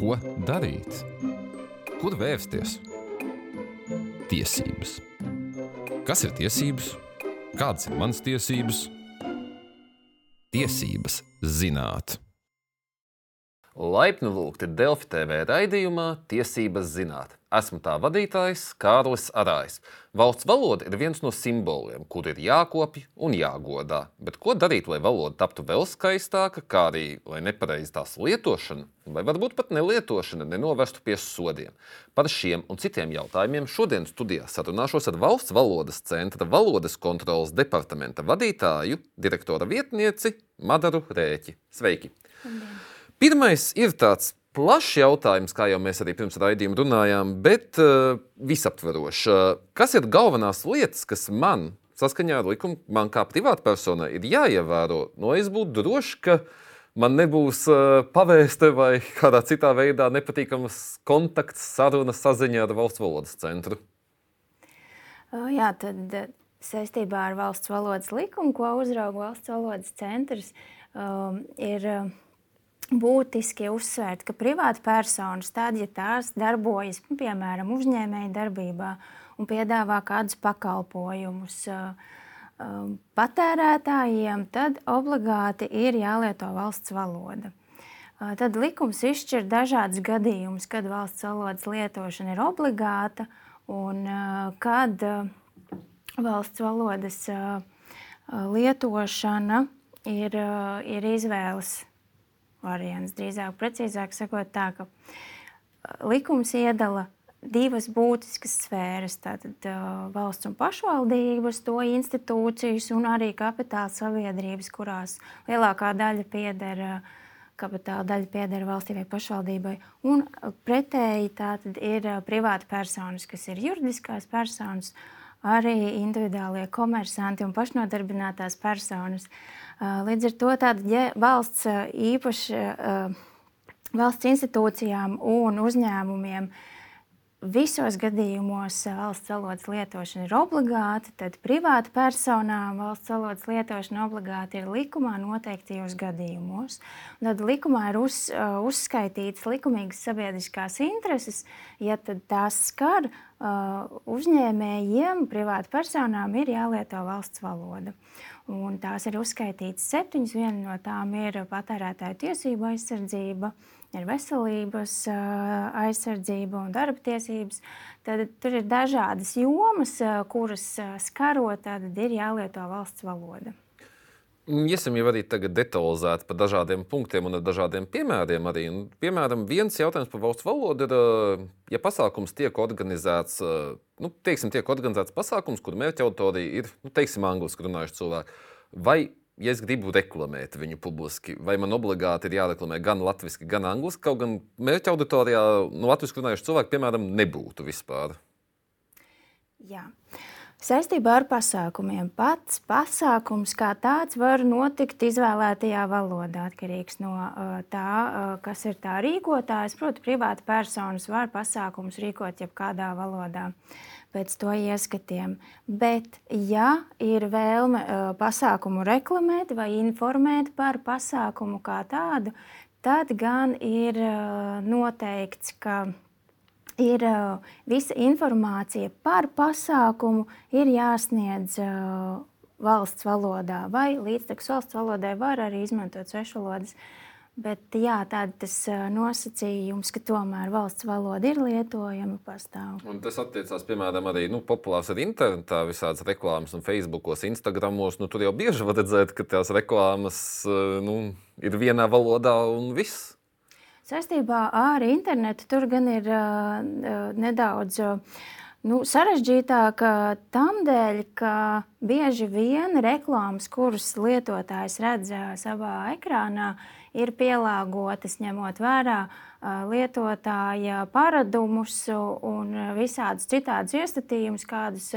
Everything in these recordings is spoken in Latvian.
Ko darīt? Kur vērsties? Tiesības. Kas ir tiesības? Kādas ir manas tiesības? Tiesības zināt. Laipni lūgti Delfi TV raidījumā Tiesības zināt. Esmu tā vadītājs Kārlis Arājs. Valsts valoda ir viens no simboliem, kur ir jākopja un jāgodā. Bet ko darīt, lai valoda taptu vēl skaistāka, kā arī lai nepareizi tās lietošana, vai varbūt pat nelietošana, nenovestu pie sodiem? Par šiem un citiem jautājumiem šodien studijā sarunāšos ar Valsts valodas centra valodas kontrolas departamenta vadītāju, direktora vietnieci Madaru Rēķi. Sveiki! Pirmais ir tāds plašs jautājums, kā jau mēs arī pirms raidījuma runājām, bet uh, visaptverošs. Uh, kas ir galvenās lietas, kas man, saskaņā ar likumu, man kā privātpersonai ir jāievēro? No es būtu drošs, ka man nebūs uh, pavēste vai kādā citā veidā nepatīkamas kontakts, saruna, saziņa ar valsts valodas centru. Jā, tad saistībā ar valsts valodas likumu, ko uzrauga valsts valodas centrs, um, ir. Uh, būtiski uzsvērt, ka privāta personas, tad, ja tās darbojas piemēram uzņēmēja darbībā un piedāvā kādus pakalpojumus patērētājiem, tad obligāti ir jālieto valsts valoda. Tad likums izšķir dažādus gadījumus, kad valsts valodas lietošana ir obligāta un kad valsts valodas lietošana ir, ir izvēles variants. Drīzāk, precīzāk sakot, tā, ka likums iedala divas būtiskas sfēras. Tātad uh, valsts un pašvaldības, to institūcijas un arī kapitāla sabiedrības, kurās lielākā daļa pieder. Uh, Kapitāla daļa pieder valstī vai pašvaldībai. Un pretēji tātad ir privāti personas, kas ir juridiskās personas, arī individuālie komersanti un pašnodarbinātās personas. Uh, Līdz ar to tāda, ja valsts īpaši valsts institūcijām un uzņēmumiem visos gadījumos valsts valodas lietošana ir obligāta, tad privāta personām valsts valodas lietošana obligāti ir likumā noteiktajos gadījumos. Un tad likumā ir uz, uzskaitītas likumīgas sabiedriskās intereses, ja tās skar uzņēmējiem, privāta personām ir jālieto valsts valoda. Un tās ir uzskaitītas septiņas. Viena no tām ir patērētāju tiesību aizsardzība, ir veselības aizsardzība un darba tiesības. Tad tur ir dažādas jomas, kuras skarot, tad ir jālieto valsts valoda. Iesim jau arī tagad detalizēti par dažādiem punktiem un dažādiem piemēriem. Arī. Un, piemēram, viens jautājums par valsts valodu ir, ja pasākums tiek organizēts, nu, teiksim, tiek organizēts pasākums, kur mērķa auditorija ir, nu, teiksim, angliski runājuši cilvēki. Vai, ja es gribu reklamēt viņu publiski, vai man obligāti ir jāreklamē gan latviešu, gan angliski, kaut gan mērķa auditorijā nu, latviešu runājuši cilvēki, piemēram, nebūtu vispār? Jā. Uh, Saistībā ar pasākumiem pats pasākums kā tāds var notikt izvēlētajā valodā, atkarīgs no uh, tā, uh, kas ir tā rīkotājs. Protams, privāta personas var pasākumus rīkot jebkādā valodā pēc to ieskatiem. Bet, ja ir vēlme uh, pasākumu reklamēt vai informēt par pasākumu kā tādu, tad gan ir noteikts, ka ir visa informācija par pasākumu, ir jāsniedz valsts valodā, vai līdztekus valsts valodai var arī izmantot svešvalodas. Bet jā, uh, nosacījums, ka tomēr valsts valoda ir lietojama, pastāv. Un tas attiecās, piemēram, arī nu, populārs ar internetā, visādas reklāmas, un Facebookos, Instagramos. Nu, tur jau bieži var redzēt, ka tās reklāmas nu, ir vienā valodā un viss. Saistībā ar internetu tur gan ir uh, nedaudz. Uh, Nu, sarežģītāk tam dēļ, ka bieži vien reklāmas, kuras lietotājs redz savā ekrānā, ir pielāgotas ņemot vērā lietotāja paradumus un visādus citādus iestatījumus, kādus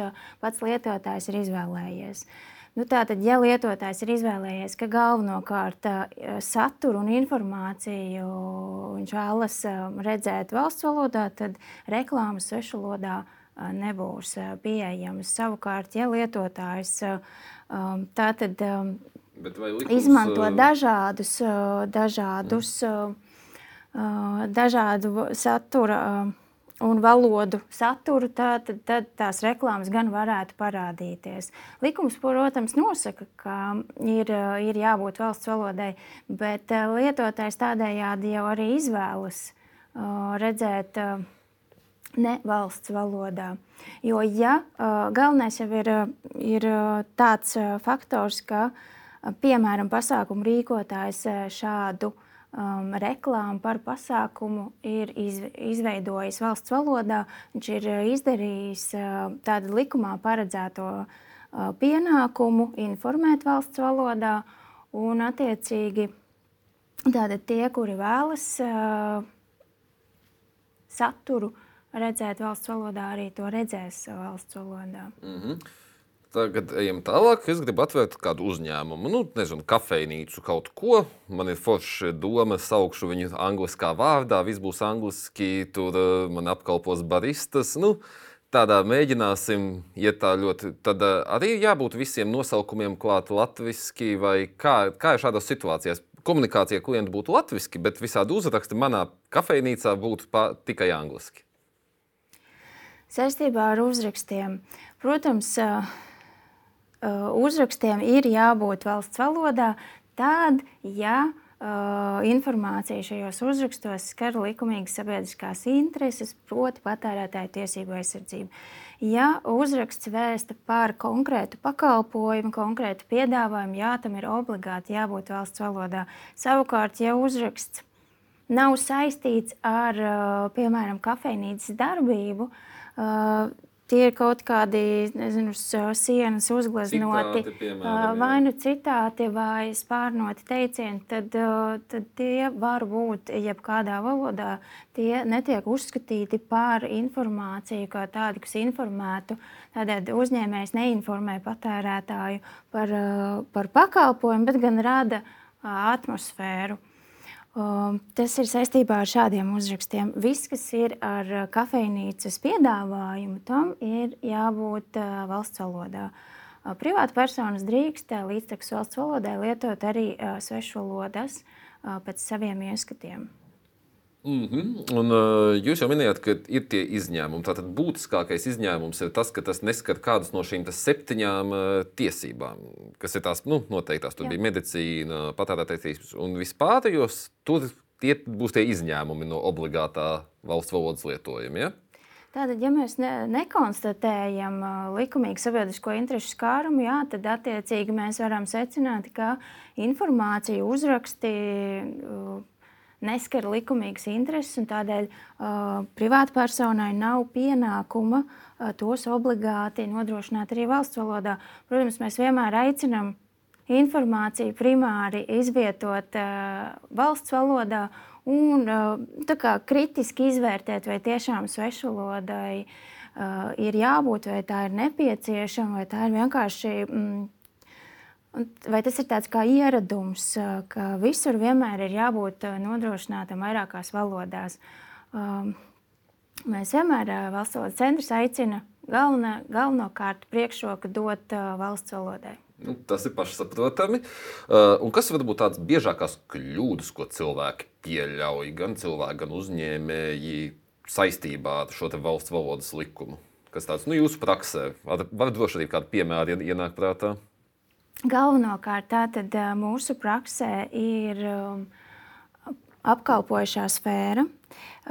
pats lietotājs ir izvēlējies. Uh, Nu, tātad, ja lietotājs ir izvēlējies, ka galvenokārt saturu un informāciju viņš vēlas redzēt valsts valodā, tad reklāmas svešu valodā nebūs pieejamas. Savukārt, ja lietotājs tātad likums, izmanto dažādus, dažādus dažādu satura un valodu saturu, tad, tad tās reklāmas gan varētu parādīties. Likums, protams, nosaka, ka ir, ir jābūt valsts valodai, bet lietotājs tādējādi jau arī izvēlas redzēt ne valsts valodā. Jo ja galvenais jau ir, ir tāds faktors, ka piemēram pasākumu rīkotājs šādu um, reklāmu par pasākumu ir iz, izveidojis valsts valodā. Viņš ir izdarījis uh, tādu likumā paredzēto uh, pienākumu informēt valsts valodā, un attiecīgi tātad tie, kuri vēlas uh, saturu redzēt valsts valodā, arī to redzēs valsts valodā. Mm -hmm. Tagad ejam tālāk. Es gribu atvērt kādu uzņēmumu, nu, nezinu, kafejnīcu, kaut ko. Man ir forša doma, saukšu viņu angliskā vārdā. Viss būs angliski, tur uh, man apkalpos baristas. Nu, tādā mēģināsim iet tā ļoti. Tad uh, arī jābūt visiem nosaukumiem klāt latviešu, vai kā, kā ir šādās situācijās? Komunikācija ar klientu būtu latviešu, bet visādi uzraksti manā kafejnīcā būtu pā, tikai angliski. Saistībā ar uzrakstiem, protams, Uh, uzrakstiem ir jābūt valsts valodā, tad, ja uh, informācija šajos uzrakstos skar likumīgas sabiedriskās intereses, proti, patērētāju tiesību aizsardzību. Ja uzraksts vēsta par konkrētu pakalpojumu, konkrētu piedāvājumu, jā, tam ir obligāti jābūt valsts valodā. Savukārt, ja uzraksts nav saistīts ar, uh, piemēram, kafejnīcas darbību, tie ir kaut kādi nezinu, sienas uzgleznoti, citāti, vai nu citāti, vai spārnoti teicieni, tad, tad tie var būt jebkādā valodā. Tie netiek uzskatīti par informāciju kā tādu, kas informētu. Tādēļ uzņēmējs neinformē patērētāju par, par pakalpojumu, bet gan rada atmosfēru. Um, tas ir saistībā ar šādiem uzrakstiem. Viss, kas ir ar uh, kafejnīcas piedāvājumu, tam ir jābūt uh, valsts valodā. Uh, privāta personas drīkst līdztekus valsts valodai lietot arī svešvalodas pēc saviem ieskatiem. Mm -hmm. Un, uh, jūs jau minējāt, ka ir tie izņēmumi. Tātad būtiskākais izņēmums ir tas, ka tas neskar kādus no šīm septiņām uh, tiesībām, kas ir tās nu, noteiktās. Tur Jā. bija medicīna, patērētājas un vispārējos. Tur tie būs tie izņēmumi no obligātā valsts valodas lietojuma. Ja? Tātad, ja mēs ne, nekonstatējam uh, likumīgu sabiedrisko interesu skārumu, jā, tad attiecīgi mēs varam secināt, ka informācija, uzraksti, uh, neskar likumīgas intereses, un tādēļ uh, privātpersonai nav pienākuma uh, tos obligāti nodrošināt arī valsts valodā. Protams, mēs vienmēr aicinām informāciju primāri izvietot uh, valsts valodā un uh, kā, kritiski izvērtēt, vai tiešām svešvalodai uh, ir jābūt, vai tā ir nepieciešama, vai tā ir vienkārši. Mm, Vai tas ir tāds kā ieradums, ka visur vienmēr ir jābūt nodrošinātam vairākās valodās? Mēs vienmēr valsts valodas centrs aicina galvenā, galvenokārt priekšroku dot valsts valodai. Nu, tas ir pašsaprotami. Uh, un kas var būt tādas biežākās kļūdas, ko cilvēki pieļauj, gan cilvēki, gan uzņēmēji saistībā ar šo valsts valodas likumu? Kas tāds nu, jūsu praksē? Var, var droši arī kādu piemēru ienākt prātā? Galvenokārt tātad mūsu praksē ir apkalpojušā sfēra,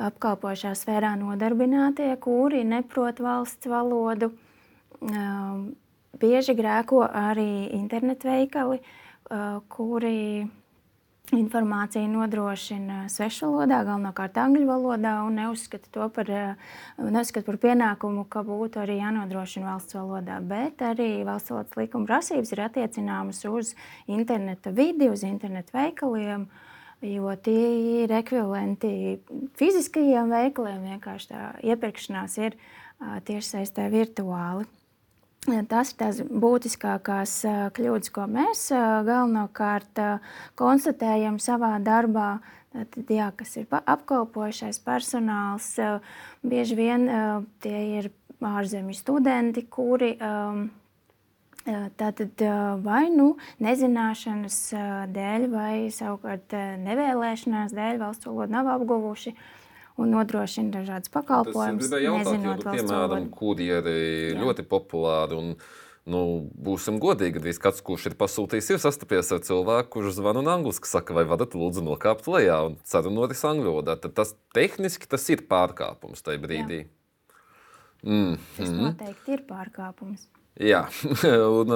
apkalpojušā sfērā nodarbinātie, kuri neprot valsts valodu. Bieži grēko arī internetveikali, kuri informāciju nodrošina svešvalodā, galvenokārt angļu valodā, un neuzskata to par, neuzskata par pienākumu, ka būtu arī jānodrošina valsts valodā. Bet arī valsts valodas likuma prasības ir attiecināmas uz interneta vidi, uz internetu veikaliem. Jo tie ir ekvivalenti fiziskajiem veikaliem. Vienkārši tā iepirkšanās ir tiešsaistē virtuāli. Tas ir tās būtiskākās kļūdas, ko mēs galvenokārt konstatējam savā darbā. Tad, jā, kas ir apkalpojušais personāls, bieži vien tie ir ārzemju studenti, kuri Tātad vai nu nezināšanas dēļ, vai savukārt nevēlēšanās dēļ valsts valodu nav apguvuši un nodrošina dažādas pakalpojumus. Tas ir jautājums, piemēram, kurjeri ļoti populāri. Un... Nu, būsim godīgi, gandrīz katrs, kurš ir pasūtījis, ir sastapies ar cilvēku, kurš zvana un angliski saka, vai varat lūdzu nokāpt lejā un sarunoties angļu valodā. Tad tas tehniski tas ir pārkāpums tajā brīdī. Jā. Mm. Tas noteikti ir pārkāpums. Jā, un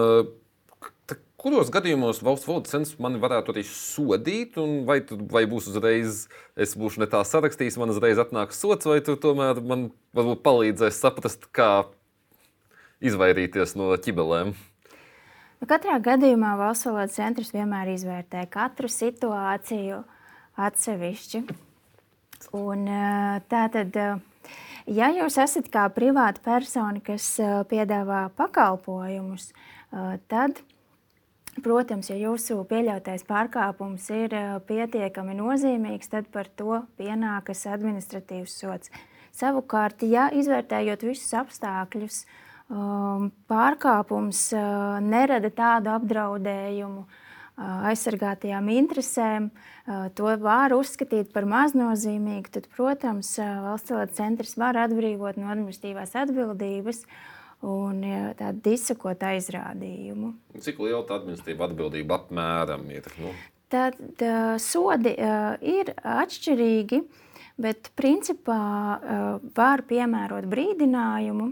tā, kuros gadījumos valsts valodas centrs mani varētu arī sodīt, vai, vai būs uzreiz, es būšu ne tā sarakstījis, man uzreiz atnāks sots, vai tu tomēr man varbūt palīdzēs saprast, kā izvairīties no ķibelēm? Nu, katrā gadījumā valsts valodas centrs vienmēr izvērtē katru situāciju atsevišķi. Un, tā tad Ja jūs esat kā privāta persona, kas piedāvā pakalpojumus, tad, protams, ja jūsu pieļautais pārkāpums ir pietiekami nozīmīgs, tad par to pienākas administratīvs sots. Savukārt, ja izvērtējot visus apstākļus, pārkāpums nerada tādu apdraudējumu, aizsargātajām interesēm, to var uzskatīt par maznozīmīgu, tad, protams, valsts valodas centrs var atbrīvot no administratīvās atbildības un tādu disakot aizrādījumu. Cik liela tā administratīva atbildība apmēram ir? Nu? Tad sodi ir atšķirīgi, bet principā var piemērot brīdinājumu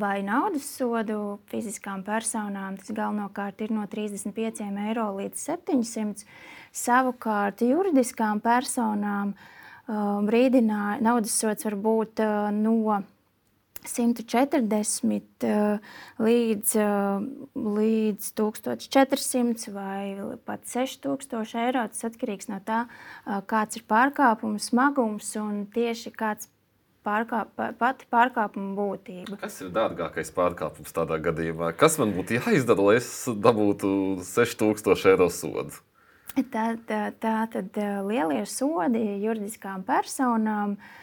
vai naudas sodu fiziskām personām. Tas galvenokārt ir no 35 eiro līdz 700. Savukārt juridiskām personām brīdinā, naudas sods var būt uh, no 140 uh, līdz, uh, līdz 1400 vai pat 6000 eiro. Tas atkarīgs no tā, kāds ir pārkāpuma smagums un tieši kāds pārkāp, pati pārkāpuma būtība. Kas ir dārgākais pārkāpums tādā gadījumā? Kas man būtu jāizdara, lai es dabūtu 6000 eiro sodu? Tā, tā, tā tad lielie sodi juridiskām personām uh,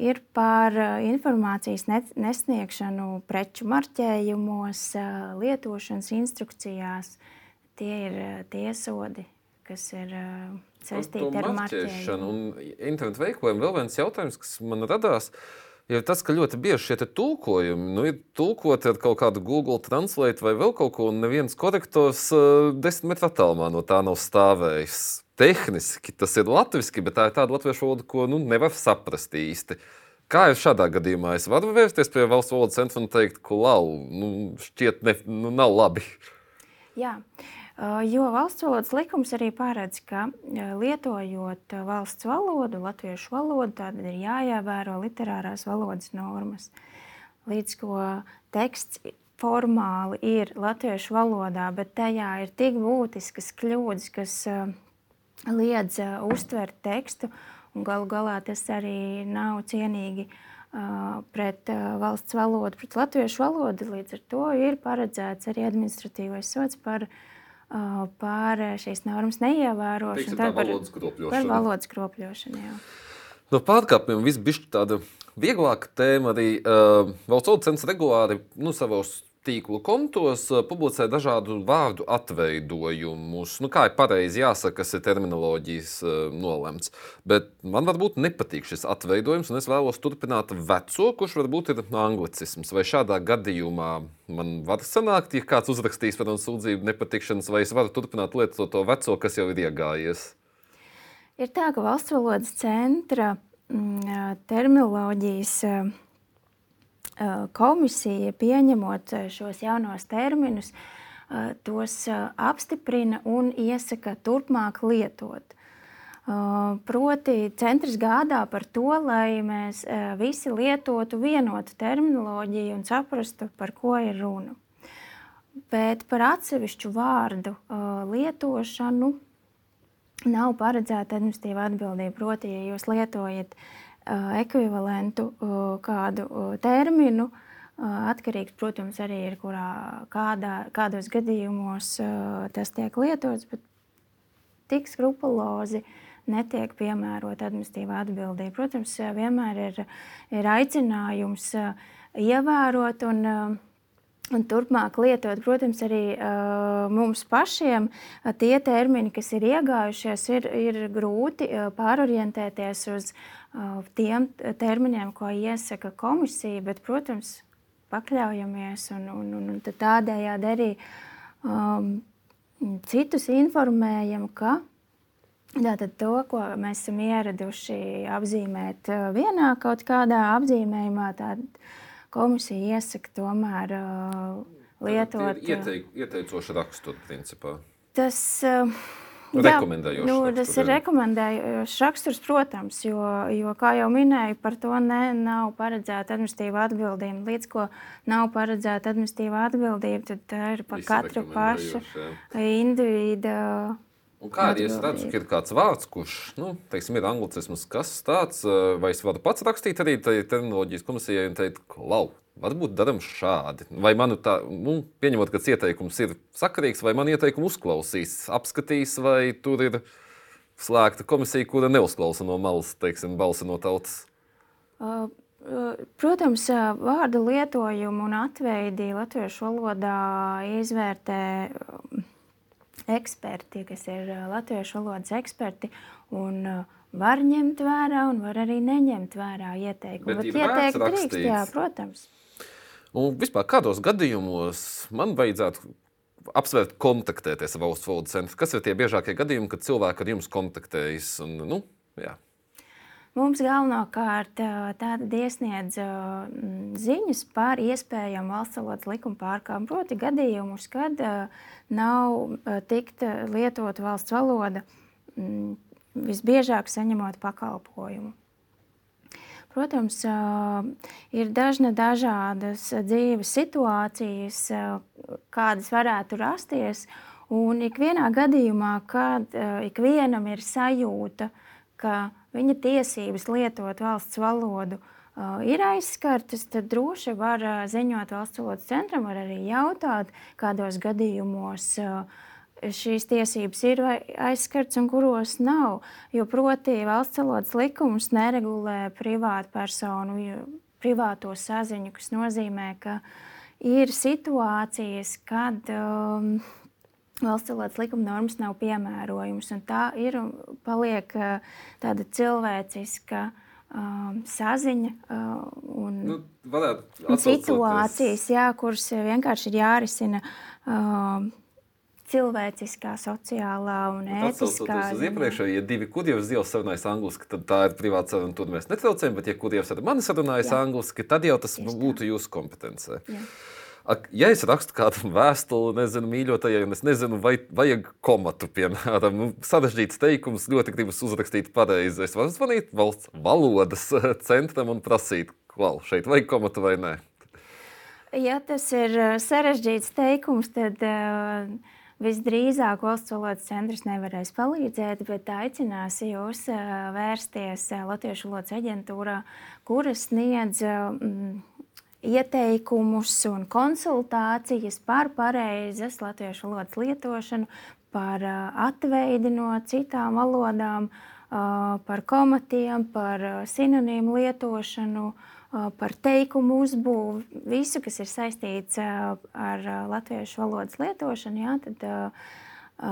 ir par informācijas nesniegšanu preču marķējumos, uh, lietošanas instrukcijās. Tie ir tie sodi, kas ir. Uh, saistīti ar marķēšanu. Internetu veikaliem vēl viens jautājums, kas man radās. Ir tas, ka ļoti bieži šie tulkojumi nu, ir tulkoti ar kaut kādu Google Translate vai vēl kaut ko, un neviens korektors uh, desmit metru attālumā no tā nav stāvējis. Tehniski tas ir latviešu, bet tā ir tāda latviešu valoda, ko nu, nevar saprast īsti. Kā ir šādā gadījumā? Es varu vērsties pie valsts valodas centra un teikt, ka lau, nu, šķiet, ne, nu, nav labi. Jā. Uh, Jo valsts valodas likums arī paredz, ka lietojot valsts valodu, latviešu valodu, tad ir jāievēro literārās valodas normas. Līdz ko teksts formāli ir latviešu valodā, bet tajā ir tik būtiskas kļūdas, kas liedz uztvert tekstu, un galu galā tas arī nav cienīgi pret valsts valodu, pret latviešu valodu. Līdz ar to ir paredzēts arī administratīvais sots par par šīs normas neievērošanu. Teiksim, par valodas kropļošanu. Par valodas kropļošanu jā. No pārkāpumiem viss bija tāda vieglāka tēma. Arī uh, valsts audzēns regulāri nu, savos tīklu kontos uh, publicē dažādu vārdu atveidojumus. Nu, kā ir pareizi jāsaka, kas ir terminoloģijas uh, nolemts. Bet man varbūt nepatīk šis atveidojums, un es vēlos turpināt veco, kurš varbūt ir anglicisms. Vai šādā gadījumā man var sanākt, ja kāds uzrakstīs par sūdzību nepatikšanas, vai es varu turpināt lietot to veco, kas jau ir iegājies? Ir tā, ka valsts valodas centra mm, terminoloģijas komisija pieņemot šos jaunos terminus, tos apstiprina un iesaka turpmāk lietot. Proti, centrs gādā par to, lai mēs visi lietotu vienotu terminoloģiju un saprastu, par ko ir runa. Bet par atsevišķu vārdu lietošanu nav paredzēta administratīva atbildība. Proti, ja jūs lietojat uh, ekvivalentu kādu terminu. Atkarīgs, protams, arī ir, kurā, kādā, kādos gadījumos tas tiek lietots, bet tik skrupulozi netiek piemērota administratīvā atbildība. Protams, vienmēr ir, ir aicinājums ievērot un Un turpmāk lietot, protams, arī uh, mums pašiem uh, tie termini, kas ir iegājušies, ir, ir grūti uh, pārorientēties uz tiem terminiem, ko iesaka komisija. Bet, protams, pakļaujamies un, un, un, un tādējādi arī um, citus informējam, ka Tātad to, ko mēs esam ieraduši apzīmēt vienā kaut kādā apzīmējumā, tad komisija iesaka tomēr uh, lietot. Ieteik, ieteicoši raksturu principā. Tas, uh, Rekomendējošs. Nu, tas ir rekomendējošs raksturs, protams, jo, jo, kā jau minēju, par to ne, nav paredzēta administratīva atbildība. Līdz ko nav paredzēta administratīva atbildība, tad tā ir par katru pašu individu Un kā arī es redzu, ka ir kāds vārds, kurš nu, teiksim, ir anglicisms, kas tāds, eh, vai es varu pats rakstīt arī terminoloģijas komisijai un teikt, klau, varbūt darām šādi. Vai man tā, nu, pieņemot, ka ieteikums ir sakarīgs, vai man ieteikumu uzklausīs, apskatīs, vai tur ir slēgta komisija, kura neuzklausa no malas, teiksim, balsi no tautas. Uh. Protams, vārdu lietojumu un atveidi latviešu valodā izvērtē eksperti, kas ir latviešu valodas eksperti. Un, var ņemt vērā, un var arī neņemt vērā ieteikumu. Bet, Bet ieteikt drīkst, jā, protams. Un vispār kādos gadījumos man vajadzētu apsvērt, kontaktēties ar valsts valodas centru? Kas ir tie biežākie gadījumi, kad cilvēki ar jums kontaktējas? Un, nu, jā. Mums galvenokārt tāda iesniedz ziņas par iespējamu valsts valodas likuma pārkāpumu, proti gadījumus, kad nav tikta lietot valsts valoda visbiežāk saņemot pakalpojumu. Protams, ir dažna dažādas dzīves situācijas, kādas varētu rasties, un ikvienā gadījumā, kad ikvienam ir sajūta, ka viņa tiesības lietot valsts valodu uh, ir aizskartas, tad droši var uh, ziņot valsts valodas centram, var arī jautāt, kādos gadījumos uh, šīs tiesības ir aizskarts un kuros nav. Jo proti valsts valodas likums neregulē privātu personu privāto saziņu, kas nozīmē, ka ir situācijas, kad um, valsts valodas likuma normas nav piemērojams. Tā ir un paliek tāda cilvēciska um, saziņa uh, un, nu, un situācijas, jā, kuras vienkārši ir jārisina. Um, cilvēciskā, sociālā un ētiskā. Uz iepriekšējo, ja divi kurjevs zīles sarunājas angliski, tad tā ir privāta saruna, tur mēs netraucējam, bet ja kurjevs ar mani sarunājas angliski, tad jau tas būtu jūsu kompetencē. Jā. Ja es rakstu kādam vēstuli, nezinu, mīļotajai, un es nezinu, vai vajag komatu, piemēram, nu, sarežģīts teikums, ļoti gribas uzrakstīt pareizi, es varu zvanīt valsts valodas centram un prasīt, klau, šeit vajag komatu vai nē. Ja tas ir uh, sarežģīts teikums, tad uh, visdrīzāk valsts valodas centrs nevarēs palīdzēt, bet aicinās jūs uh, vērsties Latviešu valodas aģentūrā, kuras sniedz uh, ieteikumus un konsultācijas par pareizas latviešu valodas lietošanu, par atveidi no citām valodām, par komatiem, par sinonīmu lietošanu, par teikumu uzbūvi, visu, kas ir saistīts ar latviešu valodas lietošanu, jā, tad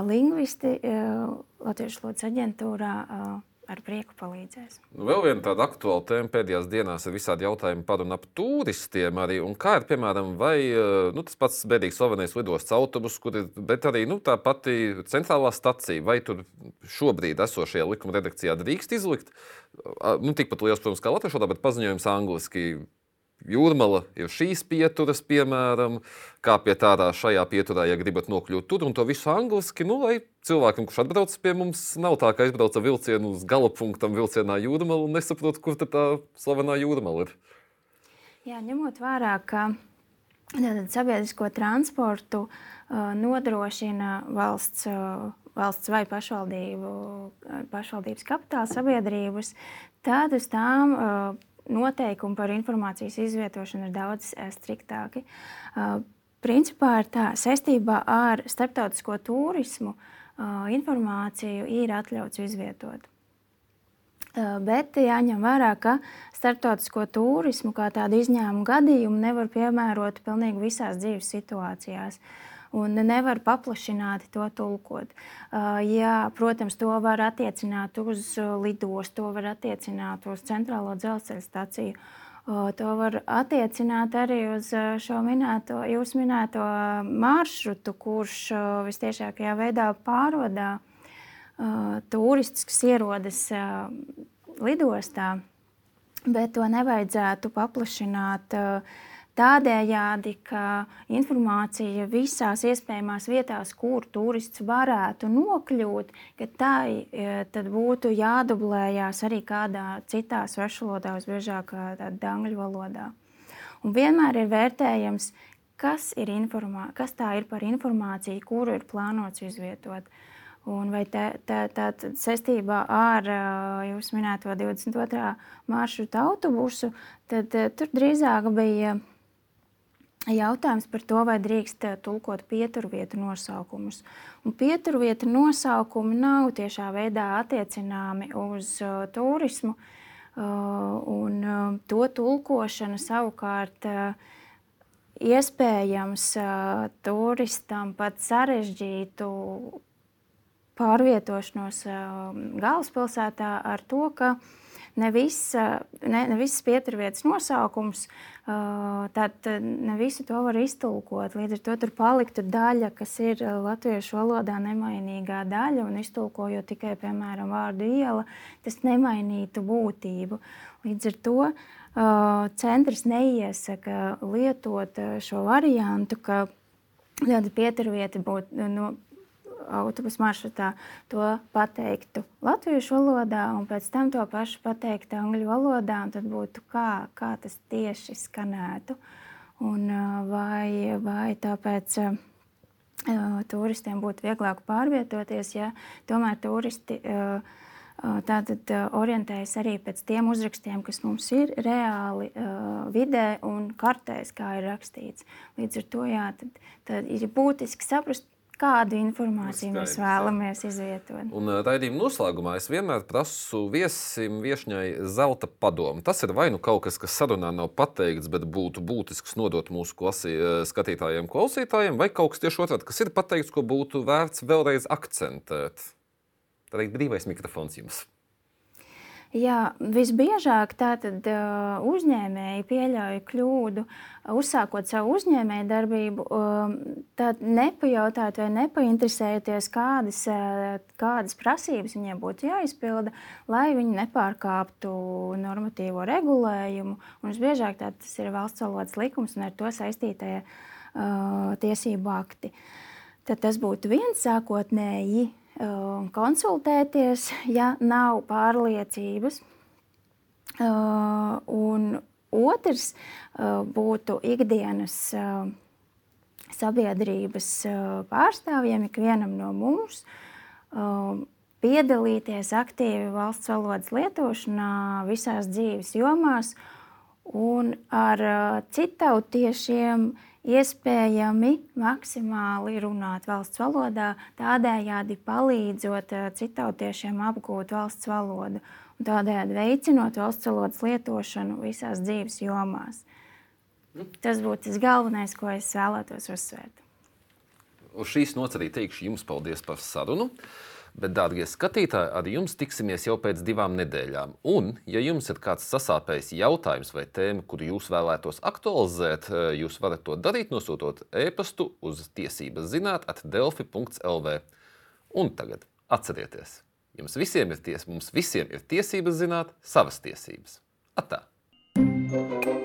lingvisti Latviešu valodas aģentūrā ar prieku palīdzēs. Vēl viena tāda aktuāla tēma pēdējās dienās ir visādi jautājumi par un ap turistiem. Arī, un kā ir piemēram vai, eh, nu, tas pats bēdīgs slavenais lidostas autobus, kur ir, arī nu, tā pati centrālā stacija. Vai tur šobrīd esošajā likuma redakcijā drīkst izlikt? Nu, tikpat liels, protams, kā latviešu bet paziņojums angliski Jūrmala ir šīs pieturas, piemēram, kā pie tādā šajā pieturā, ja gribat nokļūt tur, un to visu angliski, nu, lai cilvēkam, kurš atbrauc pie mums, nav tā, ka aizbrauca vilcienu uz gala punktam vilcienā Jūrmala un nesaprot, kur tā slavenā Jūrmala ir. Jā, ņemot vērā, ka tātad, sabiedrisko transportu uh, nodrošina valsts, uh, valsts vai pašvaldību, pašvaldības kapitāla sabiedrības, tad uz tām uh, noteikumi par informācijas izvietošanu ir daudz eh, striktāki. Uh, principā ir tā, saistībā ar starptautisko turismu uh, informāciju ir atļauts izvietot. Bet jāņem vērā, ka starptautisko turismu kā tādu izņēmumu gadījumu nevar piemērot pilnīgi visās dzīves situācijās. Un nevar paplašināt to tulkot. Jā, protams, to var attiecināt uz lidostu, to var attiecināt uz centrālo dzelzceļa staciju. To var attiecināt arī uz šo minēto, jūs minēto maršrutu, kurš visciešākajā veidā uh, turistus, kas ierodas lidostā, bet to nevajadzētu paplašināt. Uh, Tādējādi, ka informācija visās iespējamās vietās, kur turists varētu nokļūt, ka tai būtu jādublējās arī kādā citā svešvalodā, visbiežāk angļu valodā. Un vienmēr ir vērtējams, kas, ir informā, kas tā ir par informāciju, kuru ir plānots izvietot. Un vai tā, tā, tā saistībā ar jūs minēto 22. maršrutu autobusu, tad tur drīzāk bija jautājums par to, vai drīkst tulkot pieturvietu nosaukumus. Un pieturvietu nosaukumi nav tiešā veidā attiecināmi uz uh, turismu, uh, un uh, to tulkošana savukārt uh, iespējams uh, turistam pat sarežģītu pārvietošanos um, galvaspilsētā ar to, ka ne, visa, ne, ne visas pieturvietas nosaukums, uh, tad ne visu to var iztulkot. Līdz ar to tur paliktu daļa, kas ir latviešu valodā nemainīgā daļa, un iztulkojot tikai, piemēram, vārdu iela, tas nemainītu būtību. Līdz ar to centrs neiesaka lietot šo variantu, ka tāda pieturvieta būtu no, autobusu maršrutā, to pateiktu latviešu valodā, un pēc tam to pašu pateikt angļu valodā, un tad būtu kā, kā tas tieši skanētu. Un, vai, vai tāpēc turistiem būtu vieglāk pārvietoties, ja tomēr turisti tātad orientējas arī pēc tiem uzrakstiem, kas mums ir reāli uh, vidē un kartēs, kā ir rakstīts. Līdz ar to jā, tad, tad ir būtiski saprast, Kādu informāciju Skaidrs, mēs vēlamies jā. izvietot? Un raidījuma noslēgumā es vienmēr prasu viesim, viesņai zelta padomu. Tas ir vai nu kaut kas, kas sarunā nav pateikts, bet būtu būtisks nodot mūsu klasi, skatītājiem, klausītājiem, vai kaut kas tieši otrādi, kas ir pateikts, ko būtu vērts vēlreiz akcentēt. Tad ir brīvais mikrofons jums. Jā, visbiežāk tātad uh, uzņēmēji pieļauj kļūdu, uzsākot savu uzņēmēju darbību, um, tad nepajautāt vai nepainteresēties, kādas, kādas prasības viņiem būtu jāizpilda, lai viņi nepārkāptu normatīvo regulējumu. Un visbiežāk tas ir valsts valodas likums un ar to saistītie uh, tiesību akti. Tad tas būtu viens sākotnēji konsultēties, ja nav pārliecības. Uh, un otrs uh, būtu ikdienas uh, sabiedrības pārstāvjiem, ikvienam no mums, um, piedalīties aktīvi valsts valodas lietošanā visās dzīves jomās un ar citautiešiem iespējami maksimāli runāt valsts valodā, tādējādi palīdzot eh, citautiešiem apgūt valsts valodu un tādējādi veicinot valsts valodas lietošanu visās dzīves jomās. Tas būtu tas galvenais, ko es vēlētos uzsvērt. Uz šīs arī teikšu jums paldies par sarunu. Bet, dārgie skatītāji, ar jums tiksimies jau pēc divām nedēļām. Un, ja jums ir kāds sasāpējis jautājums vai tēma, kuru jūs vēlētos aktualizēt, eh, jūs varat to darīt, nosūtot e-pastu uz tiesības zināt, atdelfi.lv. Un tagad atcerieties, jums visiem ir tiesības, mums visiem ir tiesības zināt savas tiesības. Atā! thank you